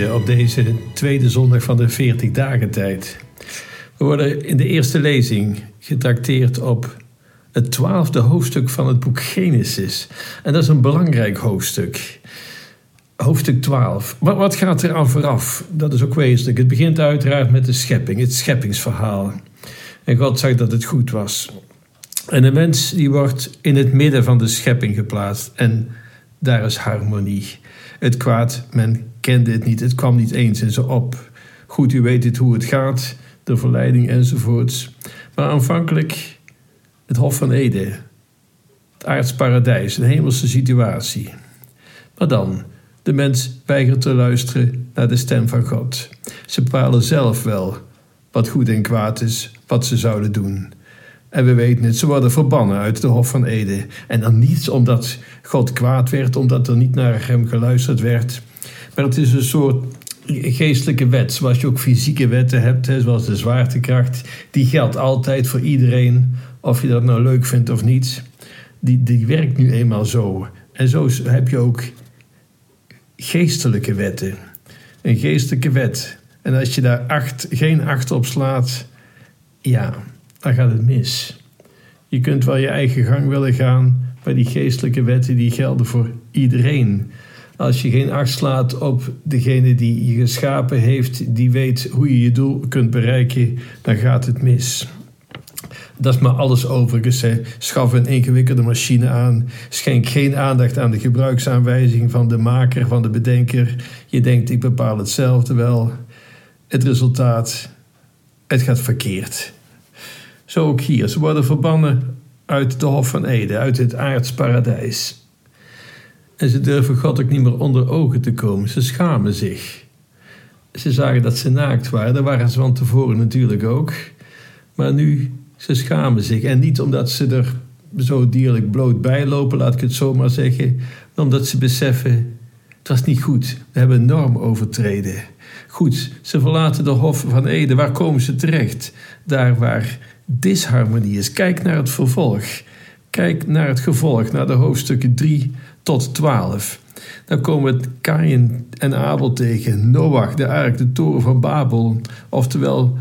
op deze tweede zondag van de 40 dagen tijd. We worden in de eerste lezing getrakteerd op het twaalfde hoofdstuk van het boek Genesis. En dat is een belangrijk hoofdstuk. Hoofdstuk 12. Maar wat gaat er aan vooraf? Dat is ook wezenlijk. Het begint uiteraard met de schepping, het scheppingsverhaal. En God zag dat het goed was. En de mens die wordt in het midden van de schepping geplaatst. En daar is harmonie. Het kwaad, men kende het niet, het kwam niet eens in ze op. Goed, u weet het hoe het gaat, de verleiding enzovoorts. Maar aanvankelijk het Hof van Ede, het aards paradijs, een hemelse situatie. Maar dan, de mens weigert te luisteren naar de stem van God. Ze bepalen zelf wel wat goed en kwaad is, wat ze zouden doen. En we weten het, ze worden verbannen uit de Hof van Ede. En dan niet omdat God kwaad werd, omdat er niet naar hem geluisterd werd. Maar het is een soort geestelijke wet, zoals je ook fysieke wetten hebt, zoals de zwaartekracht. Die geldt altijd voor iedereen, of je dat nou leuk vindt of niet. Die, die werkt nu eenmaal zo. En zo heb je ook geestelijke wetten. Een geestelijke wet. En als je daar acht, geen acht op slaat, ja, dan gaat het mis. Je kunt wel je eigen gang willen gaan, maar die geestelijke wetten die gelden voor iedereen. Als je geen acht slaat op degene die je geschapen heeft, die weet hoe je je doel kunt bereiken, dan gaat het mis. Dat is maar alles overigens. Schaf een ingewikkelde machine aan. Schenk geen aandacht aan de gebruiksaanwijzing van de maker, van de bedenker. Je denkt, ik bepaal hetzelfde wel. Het resultaat, het gaat verkeerd. Zo ook hier. Ze worden verbannen uit de Hof van Ede, uit het aardsparadijs. En ze durven God ook niet meer onder ogen te komen. Ze schamen zich. Ze zagen dat ze naakt waren. Dat waren ze van tevoren natuurlijk ook. Maar nu, ze schamen zich. En niet omdat ze er zo dierlijk bloot bij lopen, laat ik het zo maar zeggen. Maar omdat ze beseffen, het was niet goed. We hebben een norm overtreden. Goed, ze verlaten de Hof van Ede. Waar komen ze terecht? Daar waar disharmonie is. Kijk naar het vervolg. Kijk naar het gevolg, naar de hoofdstukken 3 tot 12. Dan komen we Kain en Abel tegen, Noach, de ark, de toren van Babel. Oftewel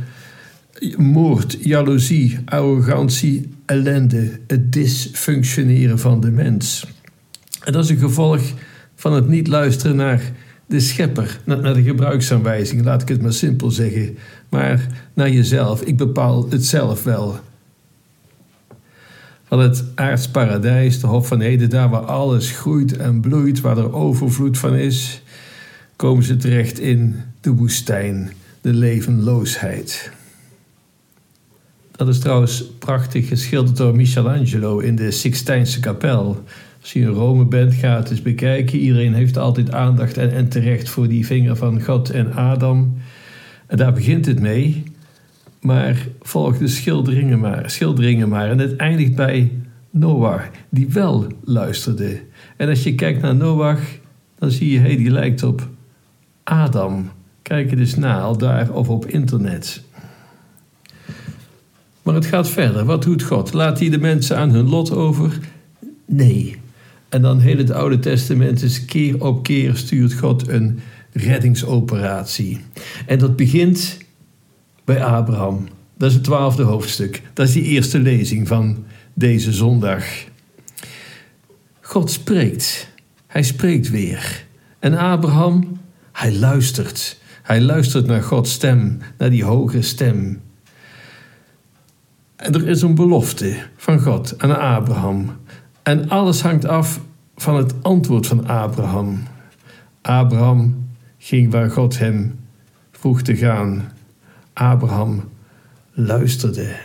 moord, jaloezie, arrogantie, ellende, het dysfunctioneren van de mens. En dat is een gevolg van het niet luisteren naar de schepper, naar de gebruiksaanwijzing, laat ik het maar simpel zeggen, maar naar jezelf. Ik bepaal het zelf wel. Van het aardsparadijs, de Hof van Eden, daar waar alles groeit en bloeit, waar er overvloed van is, komen ze terecht in de woestijn, de levenloosheid. Dat is trouwens prachtig geschilderd door Michelangelo in de Sixtijnse kapel. Als je in Rome bent, ga het eens bekijken. Iedereen heeft altijd aandacht en, en terecht voor die vinger van God en Adam. En daar begint het mee. Maar volg de schilderingen maar, schilderingen maar. En het eindigt bij Noach, die wel luisterde. En als je kijkt naar Noach, dan zie je, hey, die lijkt op Adam. Kijk het eens na, al daar of op internet. Maar het gaat verder. Wat doet God? Laat hij de mensen aan hun lot over? Nee. En dan heel het Oude Testament is keer op keer stuurt God een reddingsoperatie. En dat begint bij Abraham. Dat is het twaalfde hoofdstuk. Dat is die eerste lezing van deze zondag. God spreekt. Hij spreekt weer. En Abraham, hij luistert. Hij luistert naar Gods stem, naar die hoge stem. En er is een belofte van God aan Abraham. En alles hangt af van het antwoord van Abraham. Abraham ging waar God hem vroeg te gaan. Abraham luisterde.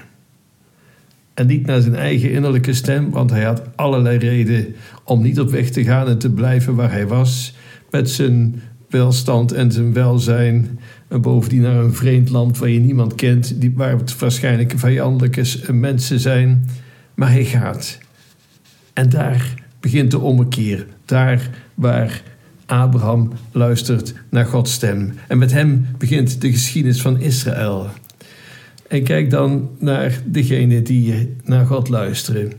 En niet naar zijn eigen innerlijke stem, want hij had allerlei reden om niet op weg te gaan en te blijven waar hij was, met zijn welstand en zijn welzijn. En bovendien naar een vreemd land waar je niemand kent, waar het waarschijnlijk vijandelijke mensen zijn. Maar hij gaat. En daar begint de ommekeer. Daar waar Abraham luistert naar Gods stem. En met hem begint de geschiedenis van Israël. En kijk dan naar degene die naar God luisteren.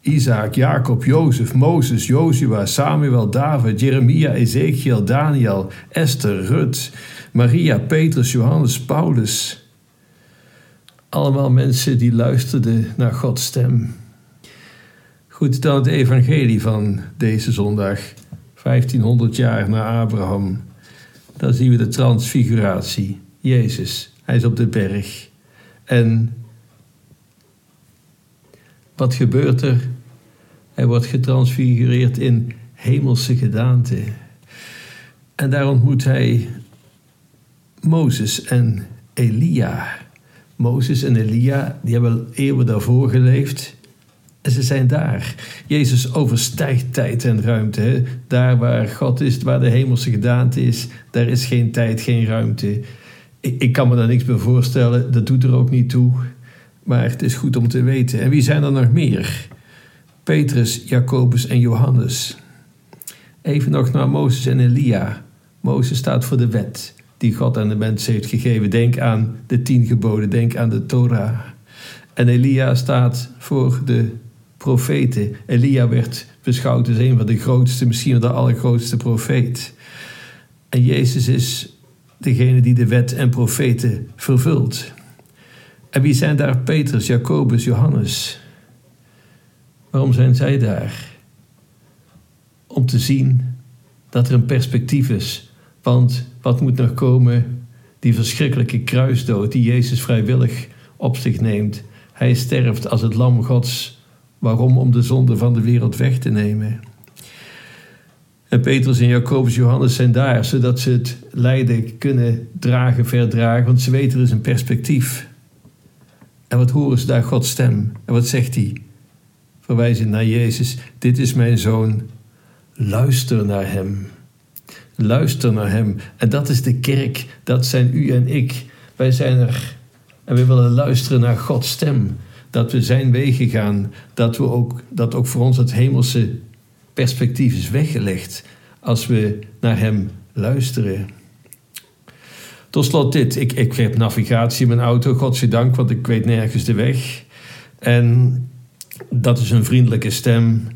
Isaac, Jacob, Jozef, Mozes, Jozua, Samuel, David, Jeremia, Ezekiel, Daniel, Esther, Rut, Maria, Petrus, Johannes, Paulus. Allemaal mensen die luisterden naar Gods stem. Goed, dan het evangelie van deze zondag, 1500 jaar na Abraham. Dan zien we de transfiguratie. Jezus, hij is op de berg. En wat gebeurt er? Hij wordt getransfigureerd in hemelse gedaante. En daar ontmoet hij Mozes en Elia. Mozes en Elia, die hebben eeuwen daarvoor geleefd. Ze zijn daar. Jezus overstijgt tijd en ruimte. Daar waar God is, waar de hemelse gedaante is, daar is geen tijd, geen ruimte. Ik, ik kan me daar niks bij voorstellen, dat doet er ook niet toe. Maar het is goed om te weten. En wie zijn er nog meer? Petrus, Jacobus en Johannes. Even nog naar Mozes en Elia. Mozes staat voor de wet die God aan de mens heeft gegeven. Denk aan de tien geboden, denk aan de Torah. En Elia staat voor de profeten. Elia werd beschouwd als een van de grootste, misschien wel de allergrootste profeet. En Jezus is degene die de wet en profeten vervult. En wie zijn daar Petrus, Jacobus, Johannes? Waarom zijn zij daar? Om te zien dat er een perspectief is. Want wat moet nog komen? Die verschrikkelijke kruisdood die Jezus vrijwillig op zich neemt. Hij sterft als het lam Gods. Waarom? Om de zonde van de wereld weg te nemen. En Petrus en Jacobus Johannes zijn daar, zodat ze het lijden kunnen dragen, verdragen. Want ze weten er is een perspectief. En wat horen ze daar Gods stem? En wat zegt hij? Verwijzend naar Jezus: Dit is mijn zoon, luister naar hem. Luister naar hem. En dat is de kerk, dat zijn u en ik. Wij zijn er en we willen luisteren naar Gods stem. Dat we zijn wegen gaan, dat, we ook, dat ook voor ons het hemelse perspectief is weggelegd als we naar hem luisteren. Tot slot dit. Ik, ik heb navigatie in mijn auto, godzijdank, want ik weet nergens de weg. En dat is een vriendelijke stem.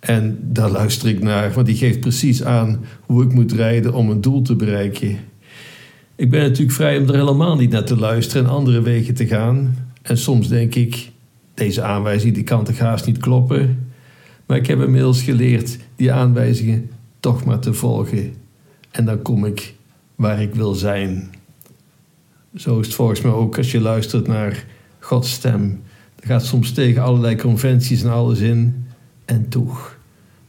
En daar luister ik naar, want die geeft precies aan hoe ik moet rijden om een doel te bereiken. Ik ben natuurlijk vrij om er helemaal niet naar te luisteren en andere wegen te gaan. En soms denk ik, deze aanwijzing die kan toch haast niet kloppen. Maar ik heb inmiddels geleerd die aanwijzingen toch maar te volgen. En dan kom ik waar ik wil zijn. Zo is het volgens mij ook als je luistert naar Gods stem. Dat gaat soms tegen allerlei conventies en alles in. En toch,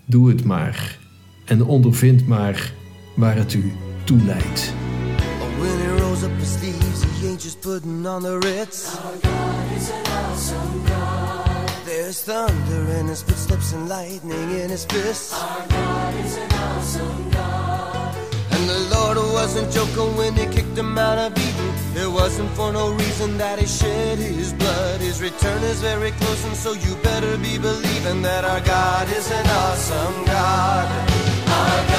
doe het maar. En ondervind maar waar het u toe leidt. When he rolls up his sleeves, he ain't just putting on the ritz. Our God is an awesome God. There's thunder in his footsteps and lightning in his fists. Our God is an awesome God. And the Lord wasn't joking when he kicked him out of Eden. It wasn't for no reason that he shed his blood. His return is very close, and so you better be believing that our God is an awesome God. Our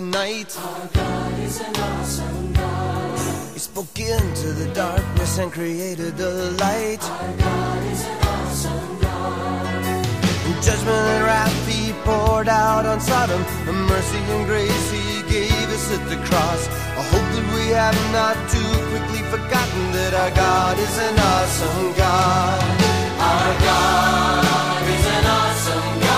night. Our God is an awesome God. He spoke into the darkness and created the light. Our God is an awesome God. In judgment and wrath he poured out on Sodom. Mercy and grace he gave us at the cross. I hope that we have not too quickly forgotten that our God is an awesome God. Our God is an awesome God.